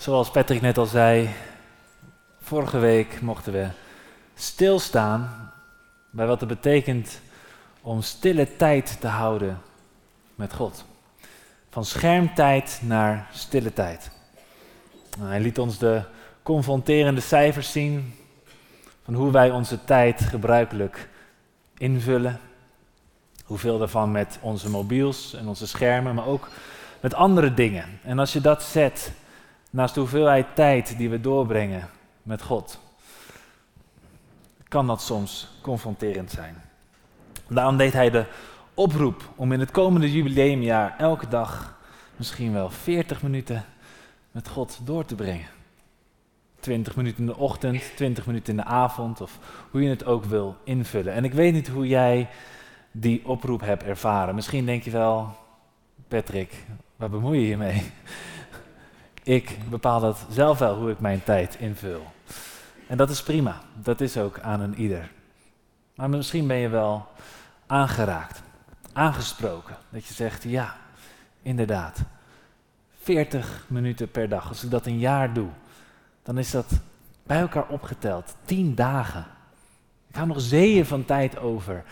Zoals Patrick net al zei, vorige week mochten we stilstaan bij wat het betekent om stille tijd te houden met God. Van schermtijd naar stille tijd. Nou, hij liet ons de confronterende cijfers zien van hoe wij onze tijd gebruikelijk invullen. Hoeveel daarvan met onze mobiels en onze schermen, maar ook met andere dingen. En als je dat zet naast de hoeveelheid tijd die we doorbrengen met God, kan dat soms confronterend zijn. Daarom deed hij de oproep om in het komende jubileumjaar elke dag misschien wel 40 minuten met God door te brengen. 20 minuten in de ochtend, 20 minuten in de avond, of hoe je het ook wil invullen. En ik weet niet hoe jij die oproep hebt ervaren. Misschien denk je wel, Patrick, waar bemoei je je mee? Ik bepaal dat zelf wel hoe ik mijn tijd invul. En dat is prima. Dat is ook aan een ieder. Maar misschien ben je wel aangeraakt, aangesproken. Dat je zegt, ja, inderdaad. 40 minuten per dag. Als ik dat een jaar doe, dan is dat bij elkaar opgeteld 10 dagen. Ik hou nog zeeën van tijd over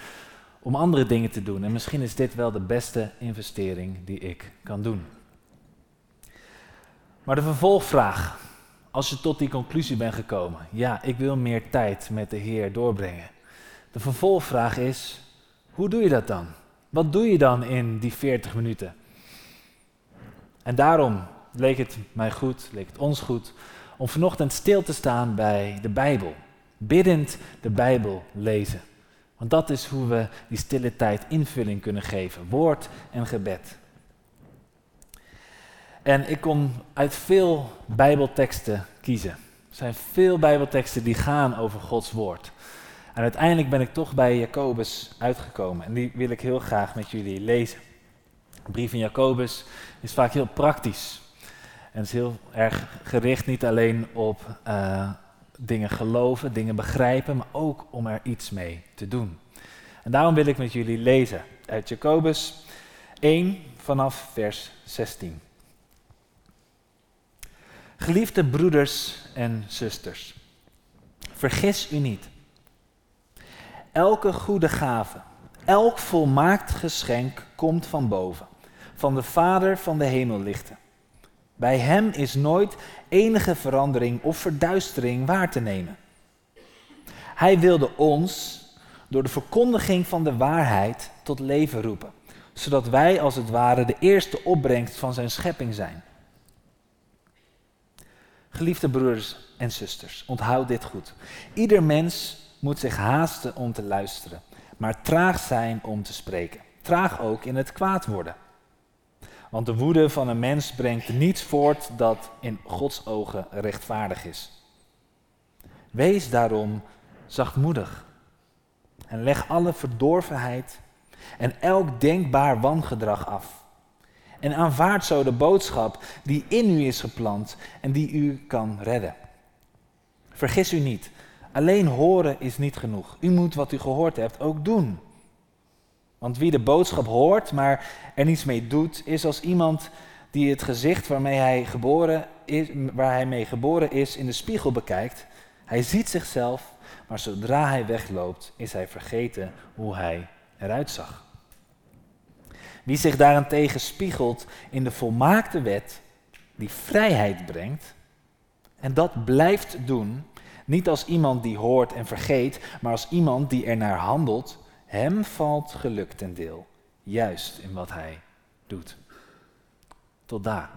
om andere dingen te doen. En misschien is dit wel de beste investering die ik kan doen. Maar de vervolgvraag, als je tot die conclusie bent gekomen, ja, ik wil meer tijd met de Heer doorbrengen. De vervolgvraag is, hoe doe je dat dan? Wat doe je dan in die 40 minuten? En daarom leek het mij goed, leek het ons goed, om vanochtend stil te staan bij de Bijbel. Biddend de Bijbel lezen. Want dat is hoe we die stille tijd invulling kunnen geven. Woord en gebed. En ik kon uit veel Bijbelteksten kiezen. Er zijn veel Bijbelteksten die gaan over Gods woord. En uiteindelijk ben ik toch bij Jacobus uitgekomen. En die wil ik heel graag met jullie lezen. Brief van Jacobus is vaak heel praktisch. En is heel erg gericht niet alleen op uh, dingen geloven, dingen begrijpen, maar ook om er iets mee te doen. En daarom wil ik met jullie lezen uit Jacobus 1 vanaf vers 16. Geliefde broeders en zusters, vergis u niet. Elke goede gave, elk volmaakt geschenk komt van boven, van de Vader van de hemellichten. Bij hem is nooit enige verandering of verduistering waar te nemen. Hij wilde ons door de verkondiging van de waarheid tot leven roepen, zodat wij als het ware de eerste opbrengst van zijn schepping zijn. Geliefde broeders en zusters, onthoud dit goed. Ieder mens moet zich haasten om te luisteren, maar traag zijn om te spreken. Traag ook in het kwaad worden. Want de woede van een mens brengt niets voort dat in Gods ogen rechtvaardig is. Wees daarom zachtmoedig en leg alle verdorvenheid en elk denkbaar wangedrag af. En aanvaard zo de boodschap die in u is geplant en die u kan redden. Vergis u niet, alleen horen is niet genoeg. U moet wat u gehoord hebt ook doen. Want wie de boodschap hoort, maar er niets mee doet, is als iemand die het gezicht waarmee hij geboren is, waar hij mee geboren is in de spiegel bekijkt. Hij ziet zichzelf, maar zodra hij wegloopt, is hij vergeten hoe hij eruit zag. Wie zich daarentegen spiegelt in de volmaakte wet, die vrijheid brengt, en dat blijft doen, niet als iemand die hoort en vergeet, maar als iemand die ernaar handelt, hem valt geluk ten deel, juist in wat hij doet. Tot daar.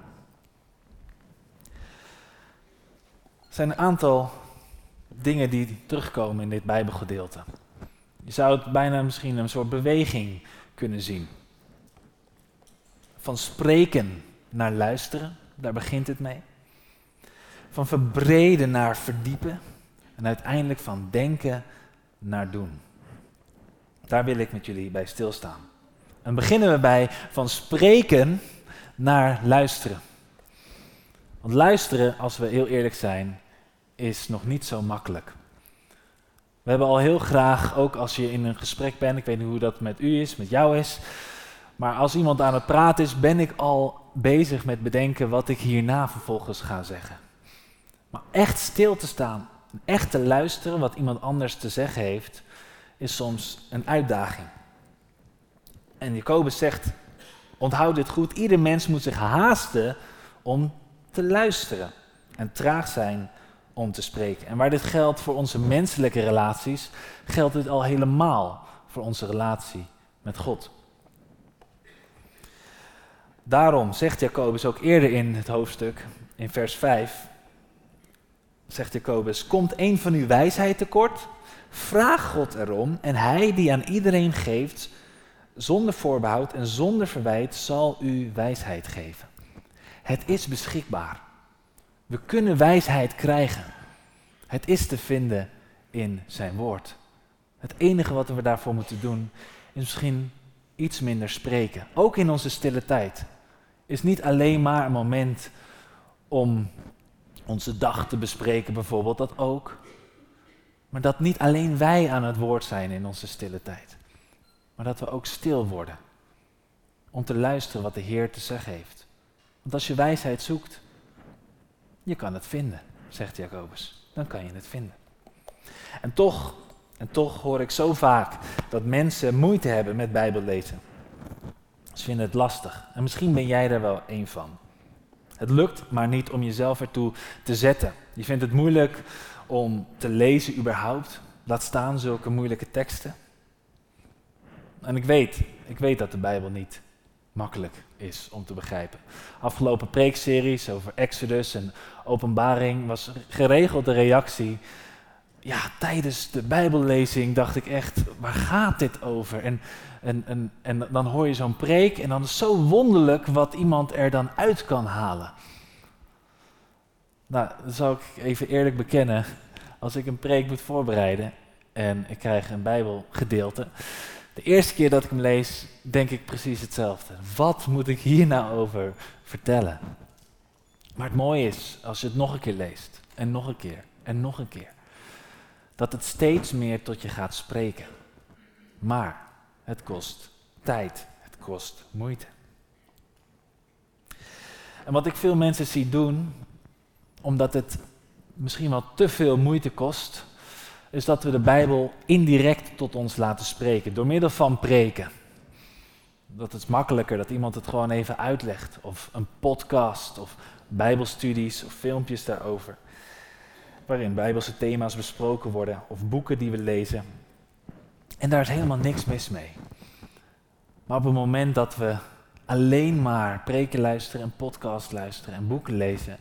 Er zijn een aantal dingen die terugkomen in dit Bijbelgedeelte. Je zou het bijna misschien een soort beweging kunnen zien. Van spreken naar luisteren, daar begint het mee. van verbreden naar verdiepen en uiteindelijk van denken naar doen. Daar wil ik met jullie bij stilstaan. En beginnen we bij van spreken naar luisteren. Want luisteren, als we heel eerlijk zijn, is nog niet zo makkelijk. We hebben al heel graag, ook als je in een gesprek bent, ik weet niet hoe dat met u is, met jou is, maar als iemand aan het praten is, ben ik al bezig met bedenken wat ik hierna vervolgens ga zeggen. Maar echt stil te staan, echt te luisteren wat iemand anders te zeggen heeft, is soms een uitdaging. En Jacobus zegt, onthoud dit goed, ieder mens moet zich haasten om te luisteren en traag zijn om te spreken. En waar dit geldt voor onze menselijke relaties, geldt dit al helemaal voor onze relatie met God. Daarom zegt Jacobus ook eerder in het hoofdstuk, in vers 5, zegt Jacobus, komt een van uw wijsheid tekort? Vraag God erom en hij die aan iedereen geeft, zonder voorbehoud en zonder verwijt, zal u wijsheid geven. Het is beschikbaar. We kunnen wijsheid krijgen. Het is te vinden in zijn woord. Het enige wat we daarvoor moeten doen is misschien iets minder spreken. Ook in onze stille tijd. Is niet alleen maar een moment om onze dag te bespreken, bijvoorbeeld, dat ook. Maar dat niet alleen wij aan het woord zijn in onze stille tijd. Maar dat we ook stil worden. Om te luisteren wat de Heer te zeggen heeft. Want als je wijsheid zoekt, je kan het vinden, zegt Jacobus. Dan kan je het vinden. En toch, en toch hoor ik zo vaak dat mensen moeite hebben met Bijbellezen. Ze vinden het lastig. En misschien ben jij daar wel één van. Het lukt maar niet om jezelf ertoe te zetten. Je vindt het moeilijk om te lezen überhaupt. Laat staan zulke moeilijke teksten. En ik weet, ik weet dat de Bijbel niet makkelijk is om te begrijpen. Afgelopen preekseries over Exodus en Openbaring was geregeld de reactie. Ja, tijdens de Bijbellezing dacht ik echt, waar gaat dit over? En, en, en, dan hoor je zo'n preek en dan is zo wonderlijk wat iemand er dan uit kan halen. Nou, dan zou ik even eerlijk bekennen, als ik een preek moet voorbereiden en ik krijg een Bijbelgedeelte, de eerste keer dat ik hem lees, denk ik precies hetzelfde. Wat moet ik hier nou over vertellen? Maar het mooie is, als je het nog een keer leest, en nog een keer, en nog een keer, dat het steeds meer tot je gaat spreken. Maar het kost tijd, het kost moeite. En wat ik veel mensen zie doen, omdat het misschien wel te veel moeite kost, is dat we de Bijbel indirect tot ons laten spreken, door middel van preken. Dat is makkelijker dat iemand het gewoon even uitlegt, of een podcast, of Bijbelstudies, of filmpjes daarover, waarin Bijbelse thema's besproken worden, of boeken die we lezen. En daar is helemaal niks mis mee. Maar op het moment dat we alleen maar preken luisteren en podcast luisteren en boeken lezen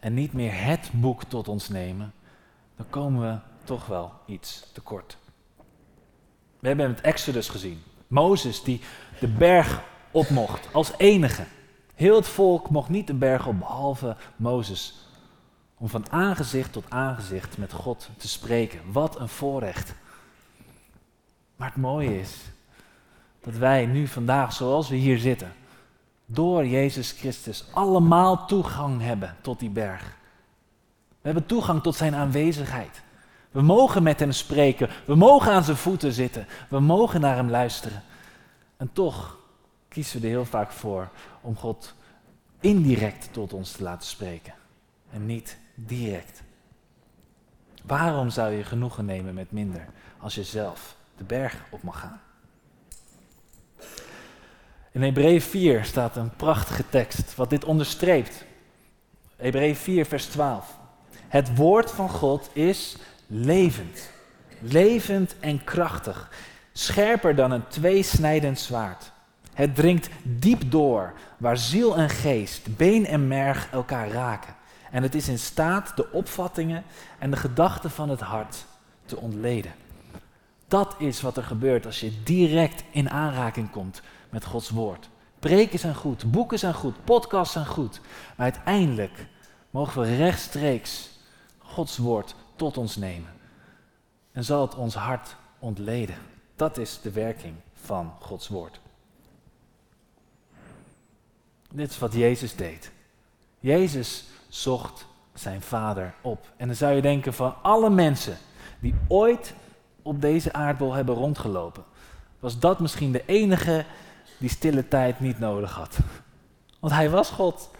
en niet meer het boek tot ons nemen, dan komen we toch wel iets tekort. We hebben het Exodus gezien. Mozes die de berg op mocht als enige. Heel het volk mocht niet de berg op behalve Mozes. Om van aangezicht tot aangezicht met God te spreken. Wat een voorrecht. Maar het mooie is dat wij nu vandaag, zoals we hier zitten, door Jezus Christus allemaal toegang hebben tot die berg. We hebben toegang tot zijn aanwezigheid. We mogen met hem spreken. We mogen aan zijn voeten zitten. We mogen naar hem luisteren. En toch kiezen we er heel vaak voor om God indirect tot ons te laten spreken. En niet direct. Waarom zou je genoegen nemen met minder als je zelf de berg op mag gaan? In Hebreeën 4 staat een prachtige tekst wat dit onderstreept. Hebreeën 4, vers 12. Het woord van God is levend. Levend en krachtig. Scherper dan een tweesnijdend zwaard. Het dringt diep door, waar ziel en geest, been en merg elkaar raken. En het is in staat de opvattingen en de gedachten van het hart te ontleden. Dat is wat er gebeurt als je direct in aanraking komt met Gods woord. Preken zijn goed, boeken zijn goed, podcasts zijn goed. Maar uiteindelijk mogen we rechtstreeks Gods woord tot ons nemen. En zal het ons hart ontleden. Dat is de werking van Gods woord. Dit is wat Jezus deed. Jezus zocht zijn vader op. En dan zou je denken van alle mensen die ooit op deze aardbol hebben rondgelopen, was dat misschien de enige die stille tijd niet nodig had. Want hij was God.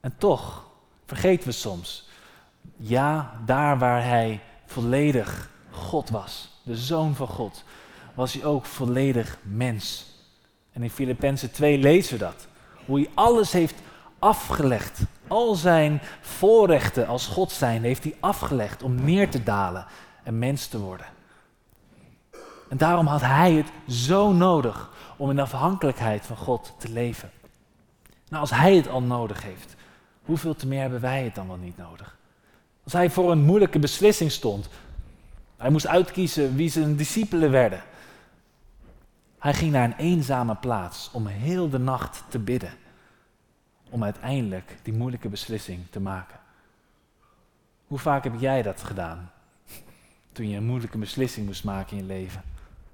En toch vergeten we soms, ja, daar waar hij volledig God was, de zoon van God, was hij ook volledig mens. En in Filippenzen 2 lezen we dat. Hoe hij alles heeft afgelegd. Al zijn voorrechten als God zijn heeft hij afgelegd om neer te dalen en mens te worden. En daarom had hij het zo nodig om in afhankelijkheid van God te leven. Nou, als hij het al nodig heeft, hoeveel te meer hebben wij het dan wel niet nodig? Als hij voor een moeilijke beslissing stond, hij moest uitkiezen wie zijn discipelen werden. Hij ging naar een eenzame plaats om heel de nacht te bidden. Om uiteindelijk die moeilijke beslissing te maken. Hoe vaak heb jij dat gedaan? Toen je een moeilijke beslissing moest maken in je leven.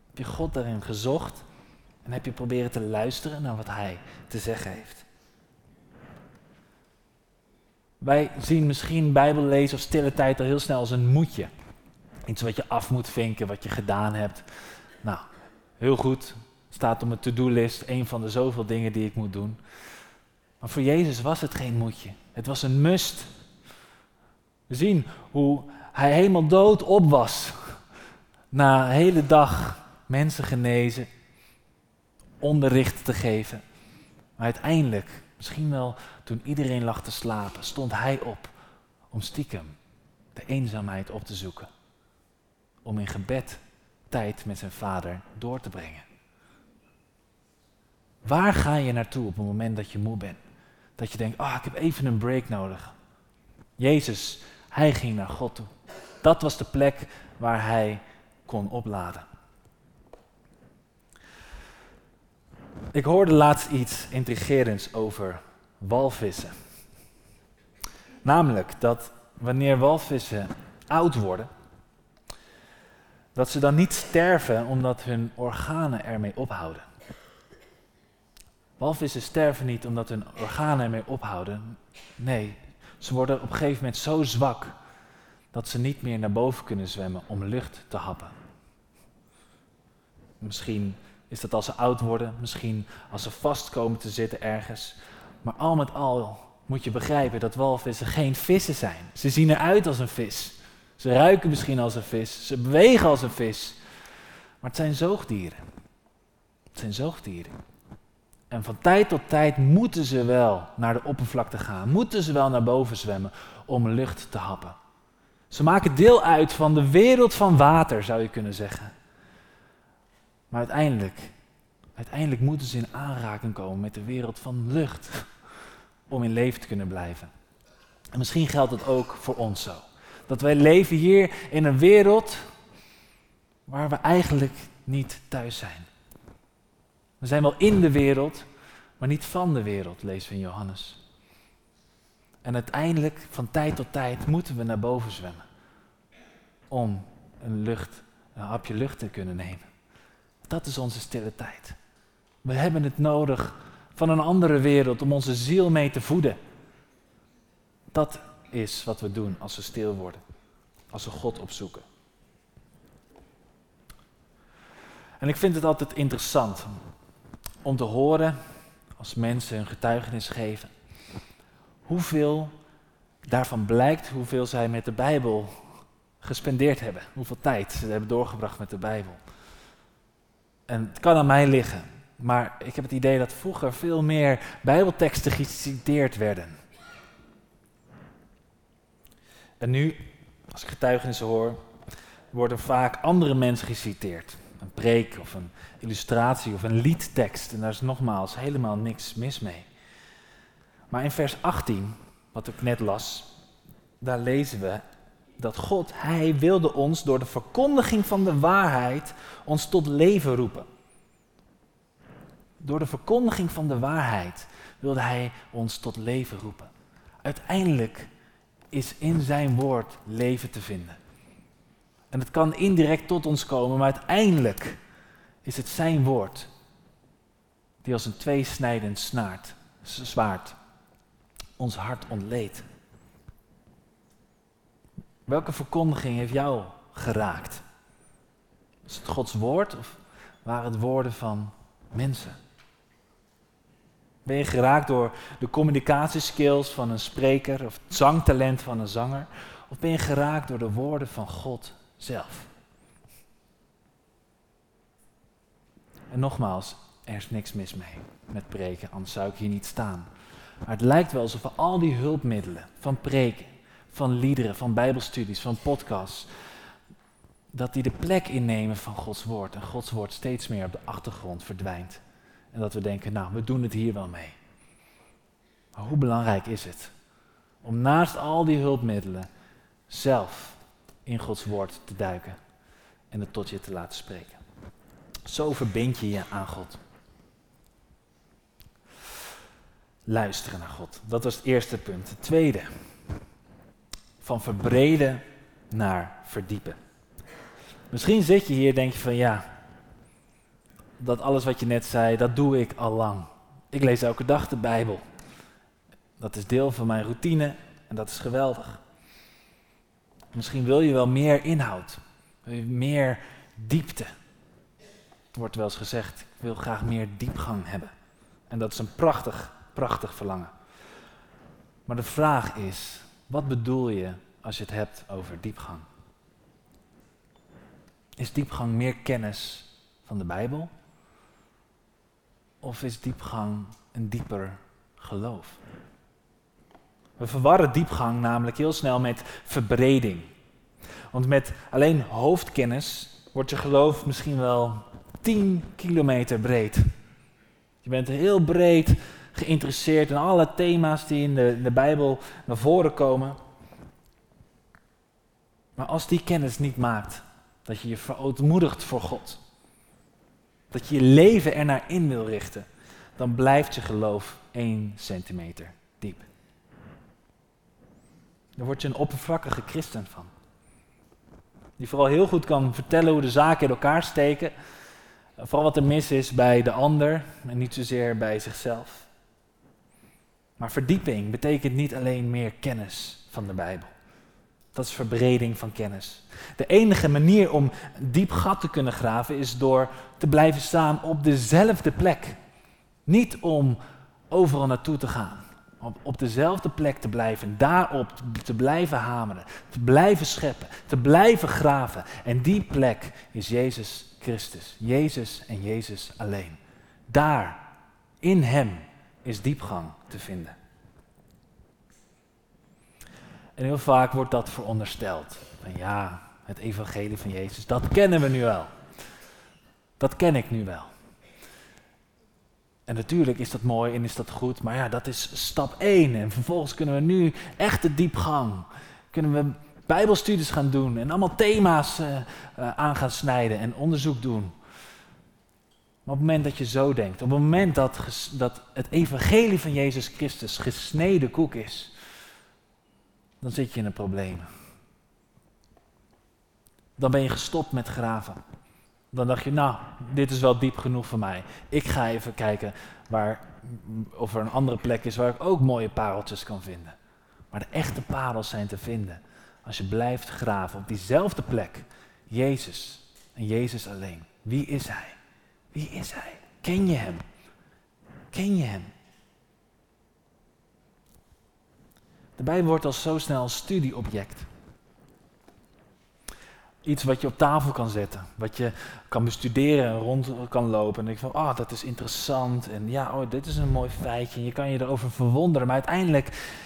Heb je God daarin gezocht en heb je proberen te luisteren naar wat Hij te zeggen heeft? Wij zien misschien Bijbellezen of stille tijd al heel snel als een moetje. Iets wat je af moet vinken, wat je gedaan hebt. Nou, heel goed. Staat op mijn to-do-list, een van de zoveel dingen die ik moet doen. Maar voor Jezus was het geen moetje. Het was een must. We zien hoe hij helemaal dood op was. Na een hele dag mensen genezen, onderricht te geven. Maar uiteindelijk, misschien wel toen iedereen lag te slapen, stond hij op om stiekem de eenzaamheid op te zoeken. Om in gebed tijd met zijn vader door te brengen. Waar ga je naartoe op het moment dat je moe bent? Dat je denkt, ah, oh, ik heb even een break nodig. Jezus, hij ging naar God toe. Dat was de plek waar hij kon opladen. Ik hoorde laatst iets intrigerends over walvissen. Namelijk dat wanneer walvissen oud worden, dat ze dan niet sterven omdat hun organen ermee ophouden. Walvissen sterven niet omdat hun organen ermee ophouden. Nee, ze worden op een gegeven moment zo zwak dat ze niet meer naar boven kunnen zwemmen om lucht te happen. Misschien is dat als ze oud worden, misschien als ze vast komen te zitten ergens. Maar al met al moet je begrijpen dat walvissen geen vissen zijn. Ze zien eruit als een vis. Ze ruiken misschien als een vis. Ze bewegen als een vis. Maar het zijn zoogdieren. Het zijn zoogdieren. En van tijd tot tijd moeten ze wel naar de oppervlakte gaan. Moeten ze wel naar boven zwemmen om lucht te happen. Ze maken deel uit van de wereld van water, zou je kunnen zeggen. Maar uiteindelijk, uiteindelijk moeten ze in aanraking komen met de wereld van lucht. Om in leven te kunnen blijven. En misschien geldt het ook voor ons zo. Dat wij leven hier in een wereld waar we eigenlijk niet thuis zijn. We zijn wel in de wereld, maar niet van de wereld, lezen we in Johannes. En uiteindelijk, van tijd tot tijd, moeten we naar boven zwemmen. Om een, lucht, een hapje lucht te kunnen nemen. Dat is onze stille tijd. We hebben het nodig van een andere wereld om onze ziel mee te voeden. Dat is wat we doen als we stil worden. Als we God opzoeken. En ik vind het altijd interessant om te horen, als mensen hun getuigenis geven, hoeveel daarvan blijkt hoeveel zij met de Bijbel gespendeerd hebben. Hoeveel tijd ze hebben doorgebracht met de Bijbel. En het kan aan mij liggen, maar ik heb het idee dat vroeger veel meer Bijbelteksten geciteerd werden. En nu, als ik getuigenissen hoor, worden vaak andere mensen geciteerd. Een preek of een illustratie of een liedtekst. En daar is nogmaals helemaal niks mis mee. Maar in vers 18, wat ik net las, daar lezen we dat God, Hij wilde ons door de verkondiging van de waarheid ons tot leven roepen. Door de verkondiging van de waarheid wilde Hij ons tot leven roepen. Uiteindelijk is in zijn woord leven te vinden. En het kan indirect tot ons komen, maar uiteindelijk is het zijn woord die als een tweesnijdend snaart, zwaard ons hart ontleed. Welke verkondiging heeft jou geraakt? Is het Gods woord of waren het woorden van mensen? Ben je geraakt door de communicatieskills van een spreker of het zangtalent van een zanger? Of ben je geraakt door de woorden van God zelf? En nogmaals, er is niks mis mee met preken, anders zou ik hier niet staan. Maar het lijkt wel alsof we al die hulpmiddelen van preken, van liederen, van bijbelstudies, van podcasts, dat die de plek innemen van Gods woord. En Gods woord steeds meer op de achtergrond verdwijnt. En dat we denken, nou, we doen het hier wel mee. Maar hoe belangrijk is het om naast al die hulpmiddelen zelf in Gods woord te duiken en het tot je te laten spreken? Zo verbind je je aan God. Luisteren naar God. Dat was het eerste punt. Het tweede. Van verbreden naar verdiepen. Misschien zit je hier en denk je van ja, dat alles wat je net zei, dat doe ik al lang. Ik lees elke dag de Bijbel. Dat is deel van mijn routine en dat is geweldig. Misschien wil je wel meer inhoud, meer diepte. Wordt wel eens gezegd, ik wil graag meer diepgang hebben. En dat is een prachtig, prachtig verlangen. Maar de vraag is, wat bedoel je als je het hebt over diepgang? Is diepgang meer kennis van de Bijbel? Of is diepgang een dieper geloof? We verwarren diepgang namelijk heel snel met verbreding. Want met alleen hoofdkennis wordt je geloof misschien wel 10 kilometer breed. Je bent heel breed geïnteresseerd in alle thema's die in de, de Bijbel naar voren komen. Maar als die kennis niet maakt dat je je verootmoedigt voor God, dat je je leven ernaar in wil richten, dan blijft je geloof één centimeter diep. Daar word je een oppervlakkige christen van. Die vooral heel goed kan vertellen hoe de zaken in elkaar steken. Vooral wat er mis is bij de ander en niet zozeer bij zichzelf. Maar verdieping betekent niet alleen meer kennis van de Bijbel. Dat is verbreding van kennis. De enige manier om diep gat te kunnen graven is door te blijven staan op dezelfde plek. Niet om overal naartoe te gaan. Op, op dezelfde plek te blijven, daarop te blijven hameren, te blijven scheppen, te blijven graven. En die plek is Jezus Christus. Jezus en Jezus alleen. Daar, in Hem, is diepgang te vinden. En heel vaak wordt dat verondersteld. Van ja, het evangelie van Jezus, dat kennen we nu wel. Dat ken ik nu wel. En natuurlijk is dat mooi en is dat goed, maar ja, dat is stap 1. En vervolgens kunnen we nu echt de diepgang. Kunnen we bijbelstudies gaan doen en allemaal thema's uh, uh, aan gaan snijden en onderzoek doen. Maar op het moment dat je zo denkt, op het moment dat, dat het evangelie van Jezus Christus gesneden koek is, dan zit je in een probleem. Dan ben je gestopt met graven. Dan dacht je, nou, dit is wel diep genoeg voor mij. Ik ga even kijken waar, of er een andere plek is waar ik ook mooie pareltjes kan vinden. Maar de echte parels zijn te vinden als je blijft graven op diezelfde plek. Jezus en Jezus alleen. Wie is Hij? Wie is Hij? Ken je Hem? Ken je Hem? De Bijbel wordt al zo snel een studieobject. Iets wat je op tafel kan zetten, wat je kan bestuderen en rond kan lopen. En ik van, oh, dat is interessant. En ja, oh, dit is een mooi feitje. En je kan je erover verwonderen. Maar uiteindelijk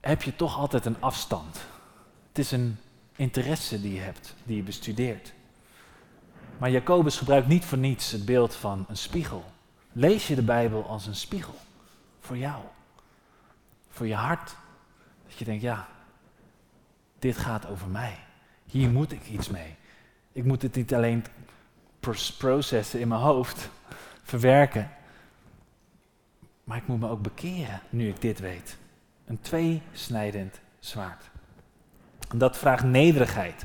heb je toch altijd een afstand. Het is een interesse die je hebt, die je bestudeert. Maar Jacobus gebruikt niet voor niets het beeld van een spiegel. Lees je de Bijbel als een spiegel voor jou, voor je hart. Dat je denkt, ja, dit gaat over mij. Hier moet ik iets mee. Ik moet het niet alleen processen in mijn hoofd, verwerken, maar ik moet me ook bekeren nu ik dit weet. Een tweesnijdend zwaard. Dat vraagt nederigheid,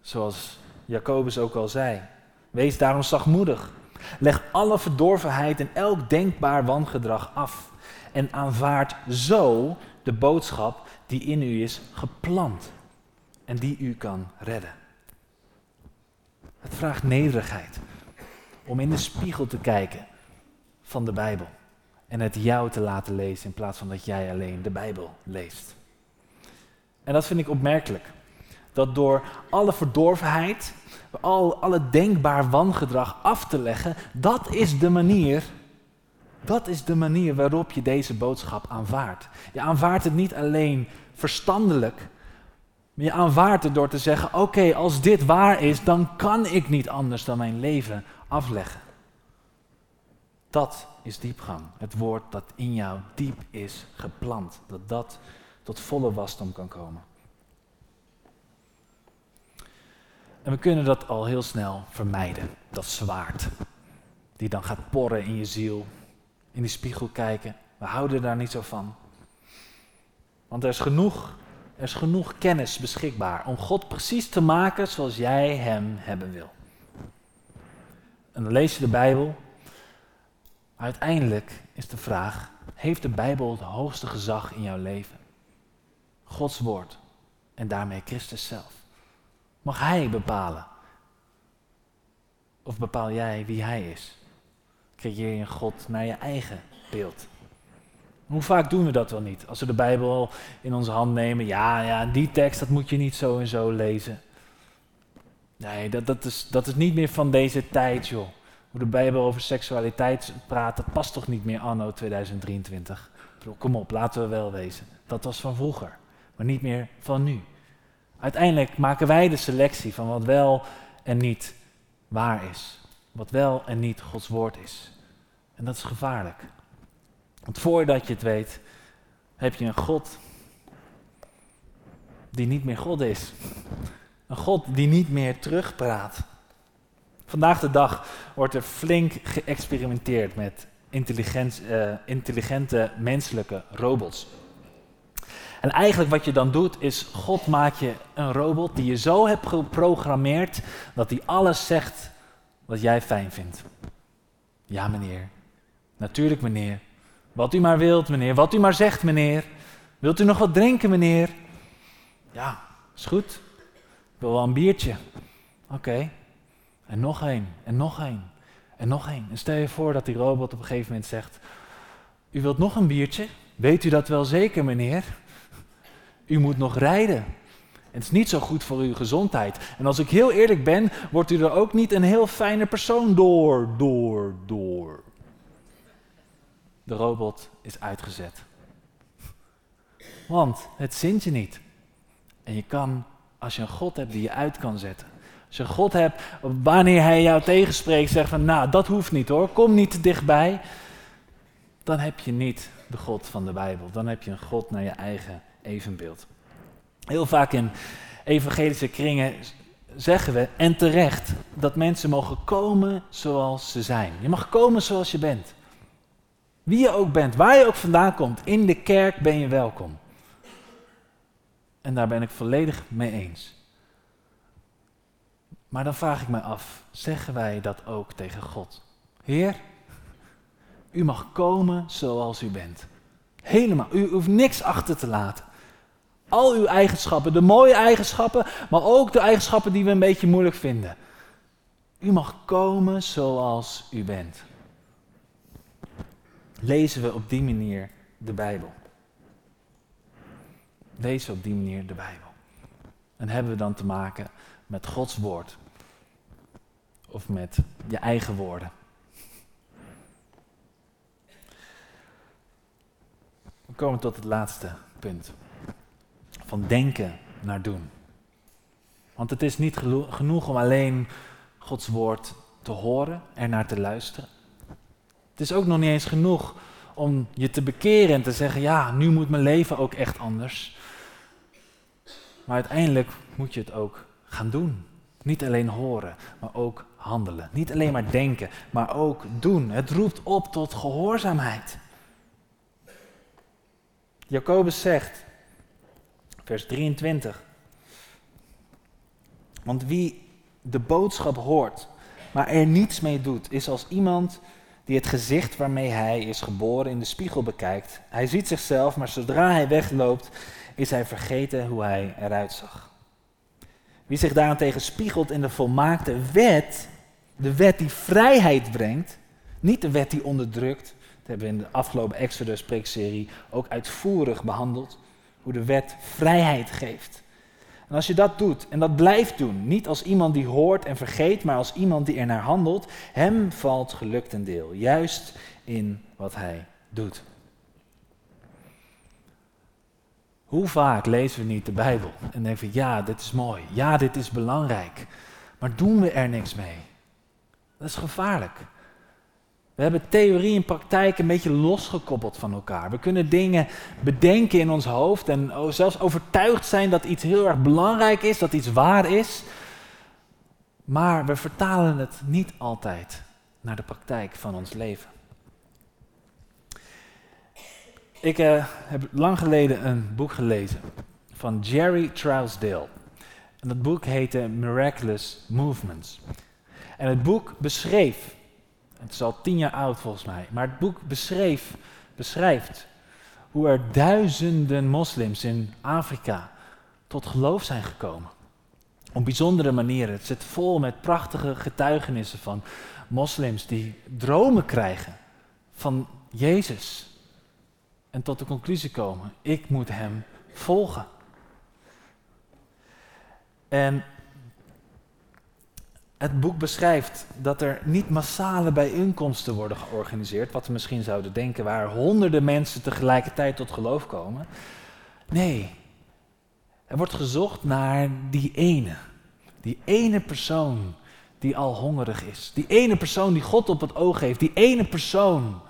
zoals Jacobus ook al zei. Wees daarom zachtmoedig. Leg alle verdorvenheid en elk denkbaar wangedrag af. En aanvaard zo de boodschap die in u is geplant en die u kan redden. Het vraagt nederigheid om in de spiegel te kijken van de Bijbel en het jou te laten lezen in plaats van dat jij alleen de Bijbel leest. En dat vind ik opmerkelijk. Dat door alle verdorvenheid, al, alle denkbaar wangedrag af te leggen, dat is de manier, dat is de manier waarop je deze boodschap aanvaardt. Je aanvaardt het niet alleen verstandelijk, maar je aanvaardt het door te zeggen, oké, als dit waar is, dan kan ik niet anders dan mijn leven afleggen. Dat is diepgang. Het woord dat in jou diep is geplant. Dat dat tot volle wasdom kan komen. En we kunnen dat al heel snel vermijden. Dat zwaard. Die dan gaat porren in je ziel. In die spiegel kijken. We houden daar niet zo van. Want er is genoeg, er is genoeg kennis beschikbaar om God precies te maken zoals jij hem hebben wil. En dan lees je de Bijbel. Uiteindelijk is de vraag: heeft de Bijbel het hoogste gezag in jouw leven? Gods woord en daarmee Christus zelf. Mag Hij bepalen? Of bepaal jij wie Hij is? Creëer je God naar je eigen beeld? Hoe vaak doen we dat wel niet? Als we de Bijbel in onze hand nemen, ja, ja, die tekst, dat moet je niet zo en zo lezen. Nee, dat, dat, is, dat is niet meer van deze tijd, joh. Hoe de Bijbel over seksualiteit praat, dat past toch niet meer anno 2023. Kom op, laten we wel wezen. Dat was van vroeger, maar niet meer van nu. Uiteindelijk maken wij de selectie van wat wel en niet waar is. Wat wel en niet Gods woord is. En dat is gevaarlijk. Want voordat je het weet, heb je een God die niet meer God is. Een God die niet meer terugpraat. Vandaag de dag wordt er flink geëxperimenteerd met uh, intelligente menselijke robots. En eigenlijk wat je dan doet is, God maakt je een robot die je zo hebt geprogrammeerd dat hij alles zegt wat jij fijn vindt. Ja meneer, natuurlijk meneer, wat u maar wilt meneer, wat u maar zegt meneer. Wilt u nog wat drinken meneer? Ja, is goed. Ik wil wel een biertje. Oké. En nog één, en nog één, en nog één. En stel je voor dat die robot op een gegeven moment zegt: U wilt nog een biertje? Weet u dat wel zeker, meneer? U moet nog rijden. En het is niet zo goed voor uw gezondheid. En als ik heel eerlijk ben, wordt u er ook niet een heel fijne persoon door, door, door. De robot is uitgezet. Want het zint je niet. En je kan, als je een God hebt die je uit kan zetten, als je God hebt, wanneer hij jou tegenspreekt, zegt van, nou, dat hoeft niet hoor, kom niet te dichtbij. Dan heb je niet de God van de Bijbel. Dan heb je een God naar je eigen evenbeeld. Heel vaak in evangelische kringen zeggen we, en terecht, dat mensen mogen komen zoals ze zijn. Je mag komen zoals je bent. Wie je ook bent, waar je ook vandaan komt, in de kerk ben je welkom. En daar ben ik volledig mee eens. Maar dan vraag ik me af, zeggen wij dat ook tegen God? Heer, u mag komen zoals u bent. Helemaal. U hoeft niks achter te laten. Al uw eigenschappen, de mooie eigenschappen, maar ook de eigenschappen die we een beetje moeilijk vinden. U mag komen zoals u bent. Lezen we op die manier de Bijbel? Lezen we op die manier de Bijbel? En hebben we dan te maken met Gods woord of met je eigen woorden. We komen tot het laatste punt. Van denken naar doen. Want het is niet genoeg om alleen Gods woord te horen, en naar te luisteren. Het is ook nog niet eens genoeg om je te bekeren en te zeggen, ja, nu moet mijn leven ook echt anders. Maar uiteindelijk moet je het ook gaan doen. Niet alleen horen, maar ook handelen. Niet alleen maar denken, maar ook doen. Het roept op tot gehoorzaamheid. Jacobus zegt, vers 23. Want wie de boodschap hoort, maar er niets mee doet, is als iemand die het gezicht waarmee hij is geboren in de spiegel bekijkt. Hij ziet zichzelf, maar zodra hij wegloopt, is hij vergeten hoe hij eruit zag. Wie zich daarentegen spiegelt in de volmaakte wet, de wet die vrijheid brengt, niet de wet die onderdrukt. Dat hebben we in de afgelopen Exodus-preekserie ook uitvoerig behandeld. Hoe de wet vrijheid geeft. En als je dat doet en dat blijft doen, niet als iemand die hoort en vergeet, maar als iemand die er naar handelt, hem valt geluk ten deel, juist in wat hij doet. Hoe vaak lezen we niet de Bijbel en denken we, ja, dit is mooi, ja, dit is belangrijk, maar doen we er niks mee? Dat is gevaarlijk. We hebben theorie en praktijk een beetje losgekoppeld van elkaar. We kunnen dingen bedenken in ons hoofd en zelfs overtuigd zijn dat iets heel erg belangrijk is, dat iets waar is. Maar we vertalen het niet altijd naar de praktijk van ons leven. Ik uh, heb lang geleden een boek gelezen van Jerry Trousdale. En dat boek heette Miraculous Movements. En het boek beschreef het is al tien jaar oud volgens mij. Maar het boek beschreef, beschrijft hoe er duizenden moslims in Afrika tot geloof zijn gekomen. Op bijzondere manieren. Het zit vol met prachtige getuigenissen van moslims die dromen krijgen van Jezus. En tot de conclusie komen, ik moet Hem volgen. En het boek beschrijft dat er niet massale bijeenkomsten worden georganiseerd, wat we misschien zouden denken, waar honderden mensen tegelijkertijd tot geloof komen. Nee, er wordt gezocht naar die ene, die ene persoon die al hongerig is, die ene persoon die God op het oog heeft, die ene persoon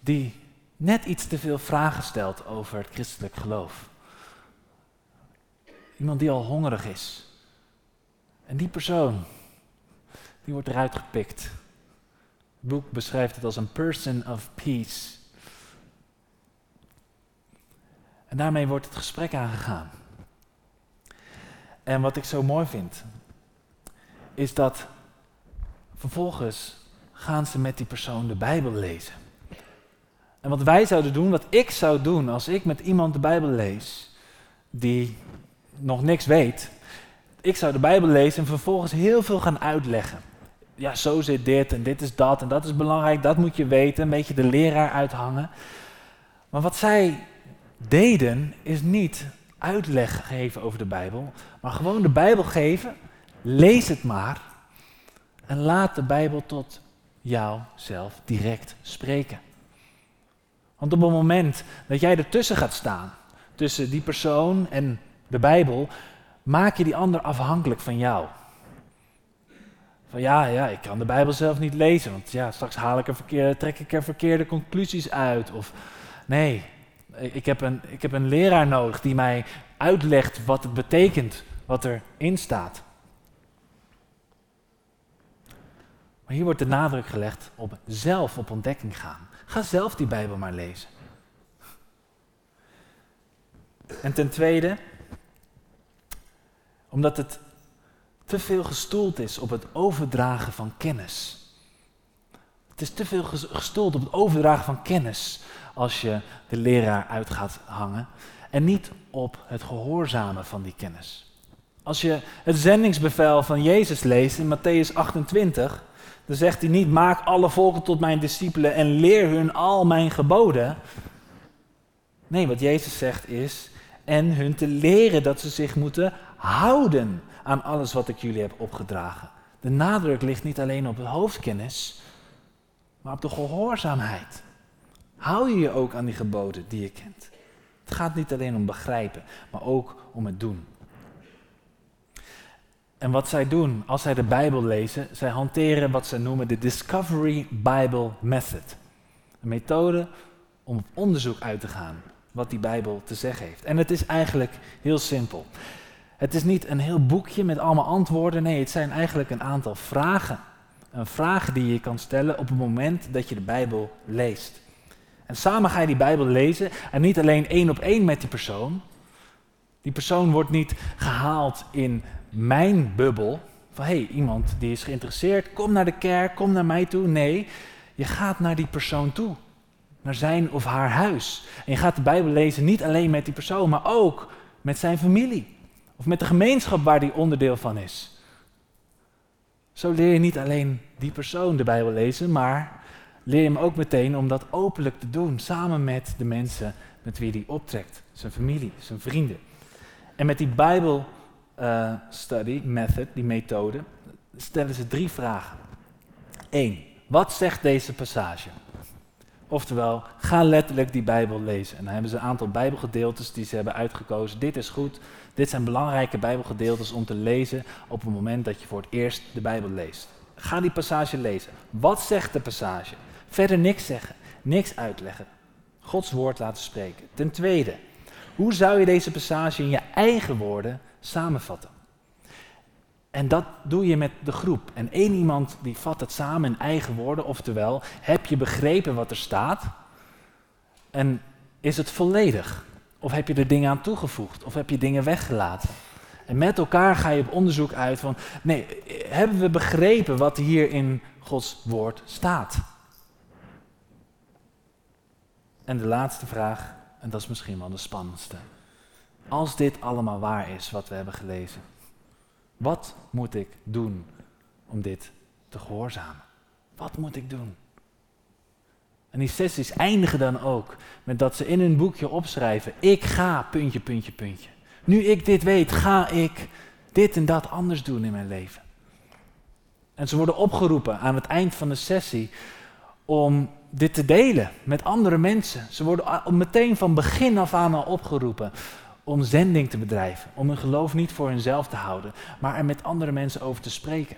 die net iets te veel vragen stelt over het christelijk geloof. Iemand die al hongerig is en die persoon, die wordt eruit gepikt. Het boek beschrijft het als een person of peace. En daarmee wordt het gesprek aangegaan. En wat ik zo mooi vind, is dat vervolgens gaan ze met die persoon de Bijbel lezen. En wat wij zouden doen, wat ik zou doen als ik met iemand de Bijbel lees, die nog niks weet, ik zou de Bijbel lezen en vervolgens heel veel gaan uitleggen. Ja, zo zit dit en dit is dat en dat is belangrijk, dat moet je weten. Een beetje de leraar uithangen. Maar wat zij deden is niet uitleg geven over de Bijbel, maar gewoon de Bijbel geven. Lees het maar en laat de Bijbel tot jou zelf direct spreken. Want op het moment dat jij ertussen gaat staan, tussen die persoon en de Bijbel, maak je die ander afhankelijk van jou. Van ja, ja, ik kan de Bijbel zelf niet lezen, want ja, straks haal ik er verkeer, trek ik er verkeerde conclusies uit. Of nee, ik heb, een, ik heb een leraar nodig die mij uitlegt wat het betekent, wat erin staat. Maar hier wordt de nadruk gelegd op zelf op ontdekking gaan. Ga zelf die Bijbel maar lezen. En ten tweede, omdat het te veel gestoeld is op het overdragen van kennis. Het is te veel gestoeld op het overdragen van kennis als je de leraar uit gaat hangen en niet op het gehoorzamen van die kennis. Als je het zendingsbevel van Jezus leest in Matthäus 28, dan zegt hij niet: Maak alle volken tot mijn discipelen en leer hun al mijn geboden. Nee, wat Jezus zegt is: En hun te leren dat ze zich moeten houden aan alles wat ik jullie heb opgedragen. De nadruk ligt niet alleen op de hoofdkennis, maar op de gehoorzaamheid. Hou je je ook aan die geboden die je kent. Het gaat niet alleen om begrijpen, maar ook om het doen. En wat zij doen als zij de Bijbel lezen, zij hanteren wat ze noemen de Discovery Bible Method. Een methode om op onderzoek uit te gaan wat die Bijbel te zeggen heeft. En het is eigenlijk heel simpel. Het is niet een heel boekje met allemaal antwoorden. Nee, het zijn eigenlijk een aantal vragen. Een vraag die je kan stellen op het moment dat je de Bijbel leest. En samen ga je die Bijbel lezen en niet alleen één op één met die persoon. Die persoon wordt niet gehaald in mijn bubbel. Van hé, hey, iemand die is geïnteresseerd, kom naar de kerk, kom naar mij toe. Nee, je gaat naar die persoon toe. Naar zijn of haar huis. En je gaat de Bijbel lezen niet alleen met die persoon, maar ook met zijn familie. Of met de gemeenschap waar die onderdeel van is. Zo leer je niet alleen die persoon de Bijbel lezen, maar leer je hem ook meteen om dat openlijk te doen, samen met de mensen met wie hij optrekt, zijn familie, zijn vrienden. En met die Bijbel uh, study method, die methode, stellen ze drie vragen. Eén, wat zegt deze passage? Oftewel, ga letterlijk die Bijbel lezen. En dan hebben ze een aantal Bijbelgedeeltes die ze hebben uitgekozen. Dit is goed, dit zijn belangrijke Bijbelgedeeltes om te lezen op het moment dat je voor het eerst de Bijbel leest. Ga die passage lezen. Wat zegt de passage? Verder niks zeggen, niks uitleggen. Gods woord laten spreken. Ten tweede, hoe zou je deze passage in je eigen woorden samenvatten? En dat doe je met de groep. En één iemand die vat het samen in eigen woorden, oftewel, heb je begrepen wat er staat? En is het volledig? Of heb je er dingen aan toegevoegd? Of heb je dingen weggelaten? En met elkaar ga je op onderzoek uit van, nee, hebben we begrepen wat hier in Gods woord staat? En de laatste vraag, en dat is misschien wel de spannendste. Als dit allemaal waar is wat we hebben gelezen, wat moet ik doen om dit te gehoorzamen? Wat moet ik doen? En die sessies eindigen dan ook met dat ze in hun boekje opschrijven: Ik ga, puntje, puntje, puntje. Nu ik dit weet, ga ik dit en dat anders doen in mijn leven. En ze worden opgeroepen aan het eind van de sessie om dit te delen met andere mensen. Ze worden meteen van begin af aan al opgeroepen om zending te bedrijven. Om hun geloof niet voor hunzelf te houden, maar er met andere mensen over te spreken.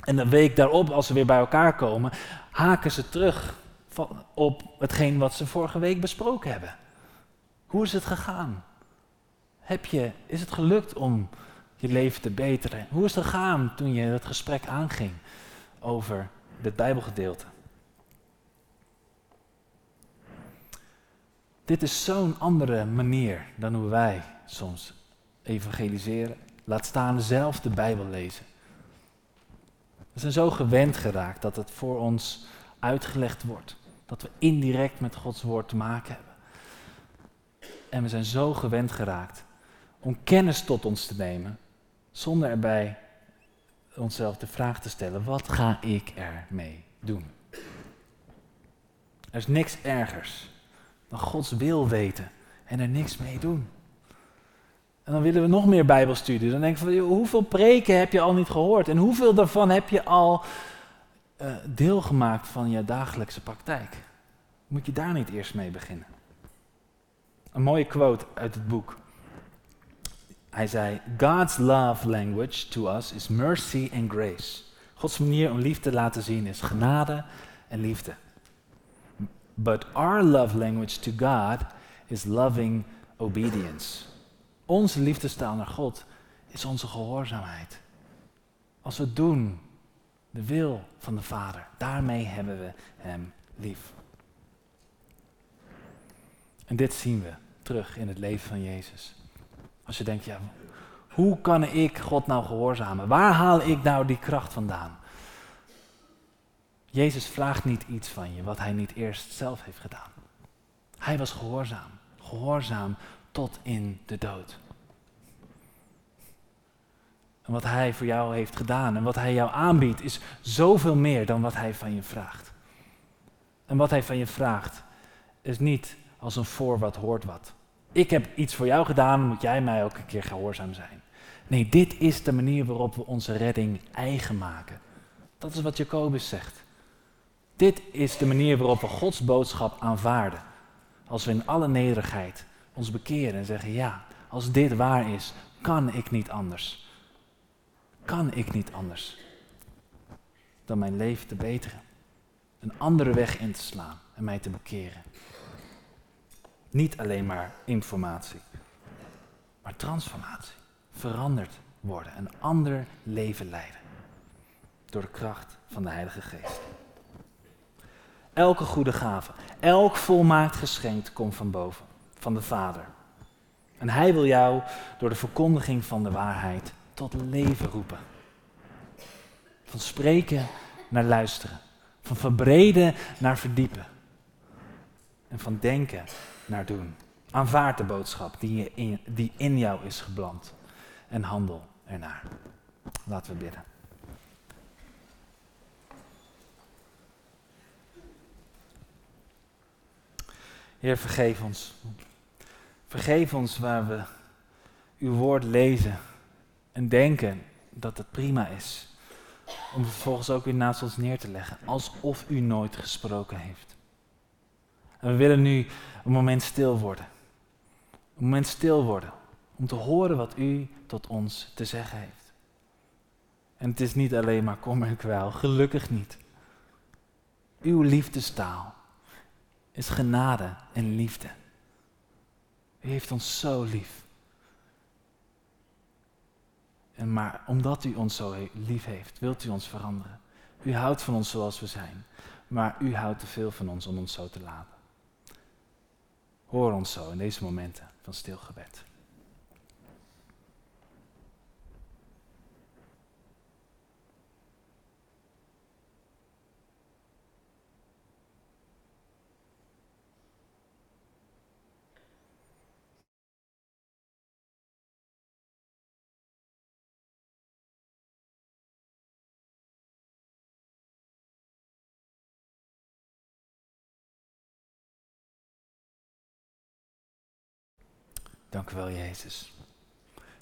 En een week daarop, als ze weer bij elkaar komen, haken ze terug op hetgeen wat ze vorige week besproken hebben. Hoe is het gegaan? Heb je, is het gelukt om je leven te beteren? Hoe is het gegaan toen je het gesprek aanging over dit Bijbelgedeelte? Dit is zo'n andere manier dan hoe wij soms evangeliseren. Laat staan zelf de Bijbel lezen. We zijn zo gewend geraakt dat het voor ons uitgelegd wordt. Dat we indirect met Gods woord te maken hebben. En we zijn zo gewend geraakt om kennis tot ons te nemen, zonder erbij onszelf de vraag te stellen: wat ga ik ermee doen? Er is niks ergers Gods wil weten en er niks mee doen. En dan willen we nog meer Bijbelstudie. Dan denk ik van, hoeveel preken heb je al niet gehoord? En hoeveel daarvan heb je al uh, deel gemaakt van je dagelijkse praktijk? Moet je daar niet eerst mee beginnen? Een mooie quote uit het boek. Hij zei: God's love language to us is mercy and grace. Gods manier om liefde te laten zien is genade en liefde. But our love language to God is loving obedience. Onze liefdestaal naar God is onze gehoorzaamheid. Als we doen de wil van de Vader, daarmee hebben we Hem lief. En dit zien we terug in het leven van Jezus. Als je denkt, ja, hoe kan ik God nou gehoorzamen? Waar haal ik nou die kracht vandaan? Jezus vraagt niet iets van je wat hij niet eerst zelf heeft gedaan. Hij was gehoorzaam, gehoorzaam tot in de dood. En wat hij voor jou heeft gedaan en wat hij jou aanbiedt is zoveel meer dan wat hij van je vraagt. En wat hij van je vraagt is niet als een voor wat hoort wat. Ik heb iets voor jou gedaan, moet jij mij elke keer gehoorzaam zijn. Nee, dit is de manier waarop we onze redding eigen maken. Dat is wat Jacobus zegt. Dit is de manier waarop we Gods boodschap aanvaarden. Als we in alle nederigheid ons bekeren en zeggen: Ja, als dit waar is, kan ik niet anders. Kan ik niet anders dan mijn leven te beteren. Een andere weg in te slaan en mij te bekeren. Niet alleen maar informatie, maar transformatie. Veranderd worden, een ander leven leiden. Door de kracht van de Heilige Geest. Elke goede gave, elk volmaakt geschenk komt van boven, van de Vader. En Hij wil jou door de verkondiging van de waarheid tot leven roepen. Van spreken naar luisteren. Van verbreden naar verdiepen. En van denken naar doen. Aanvaard de boodschap die in, die in jou is geplant. En handel ernaar. Laten we bidden. Heer, vergeef ons. Vergeef ons waar we uw woord lezen en denken dat het prima is. Om vervolgens ook weer naast ons neer te leggen, alsof u nooit gesproken heeft. En we willen nu een moment stil worden. Een moment stil worden om te horen wat u tot ons te zeggen heeft. En het is niet alleen maar kom en kwel, gelukkig niet. Uw liefdestaal is genade en liefde. U heeft ons zo lief. En maar omdat u ons zo lief heeft, wilt u ons veranderen. U houdt van ons zoals we zijn, maar u houdt te veel van ons om ons zo te laten. Hoor ons zo in deze momenten van stilgebed. Dank u wel, Jezus.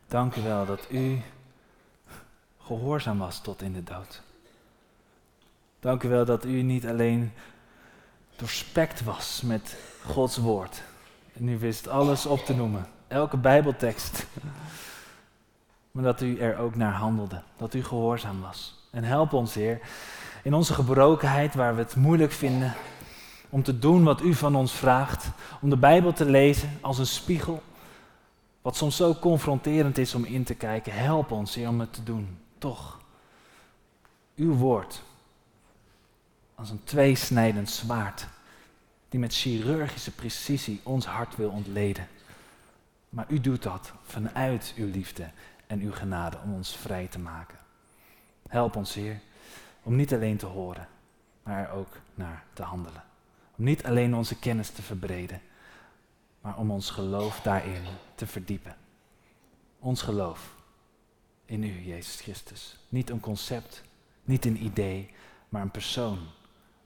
Dank u wel dat u gehoorzaam was tot in de dood. Dank u wel dat u niet alleen doorspekt was met Gods woord. En u wist alles op te noemen, elke Bijbeltekst. Maar dat u er ook naar handelde, dat u gehoorzaam was. En help ons, Heer, in onze gebrokenheid waar we het moeilijk vinden om te doen wat u van ons vraagt, om de Bijbel te lezen als een spiegel wat soms zo confronterend is om in te kijken, help ons Heer om het te doen. Toch, uw woord, als een tweesnijdend zwaard, die met chirurgische precisie ons hart wil ontleden. Maar u doet dat vanuit uw liefde en uw genade om ons vrij te maken. Help ons, Heer, om niet alleen te horen, maar er ook naar te handelen. Om niet alleen onze kennis te verbreden, maar om ons geloof daarin te verdiepen. Ons geloof in u, Jezus Christus. Niet een concept, niet een idee, maar een persoon.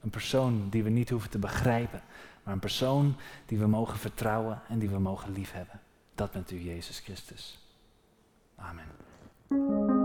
Een persoon die we niet hoeven te begrijpen, maar een persoon die we mogen vertrouwen en die we mogen liefhebben. Dat bent u, Jezus Christus. Amen.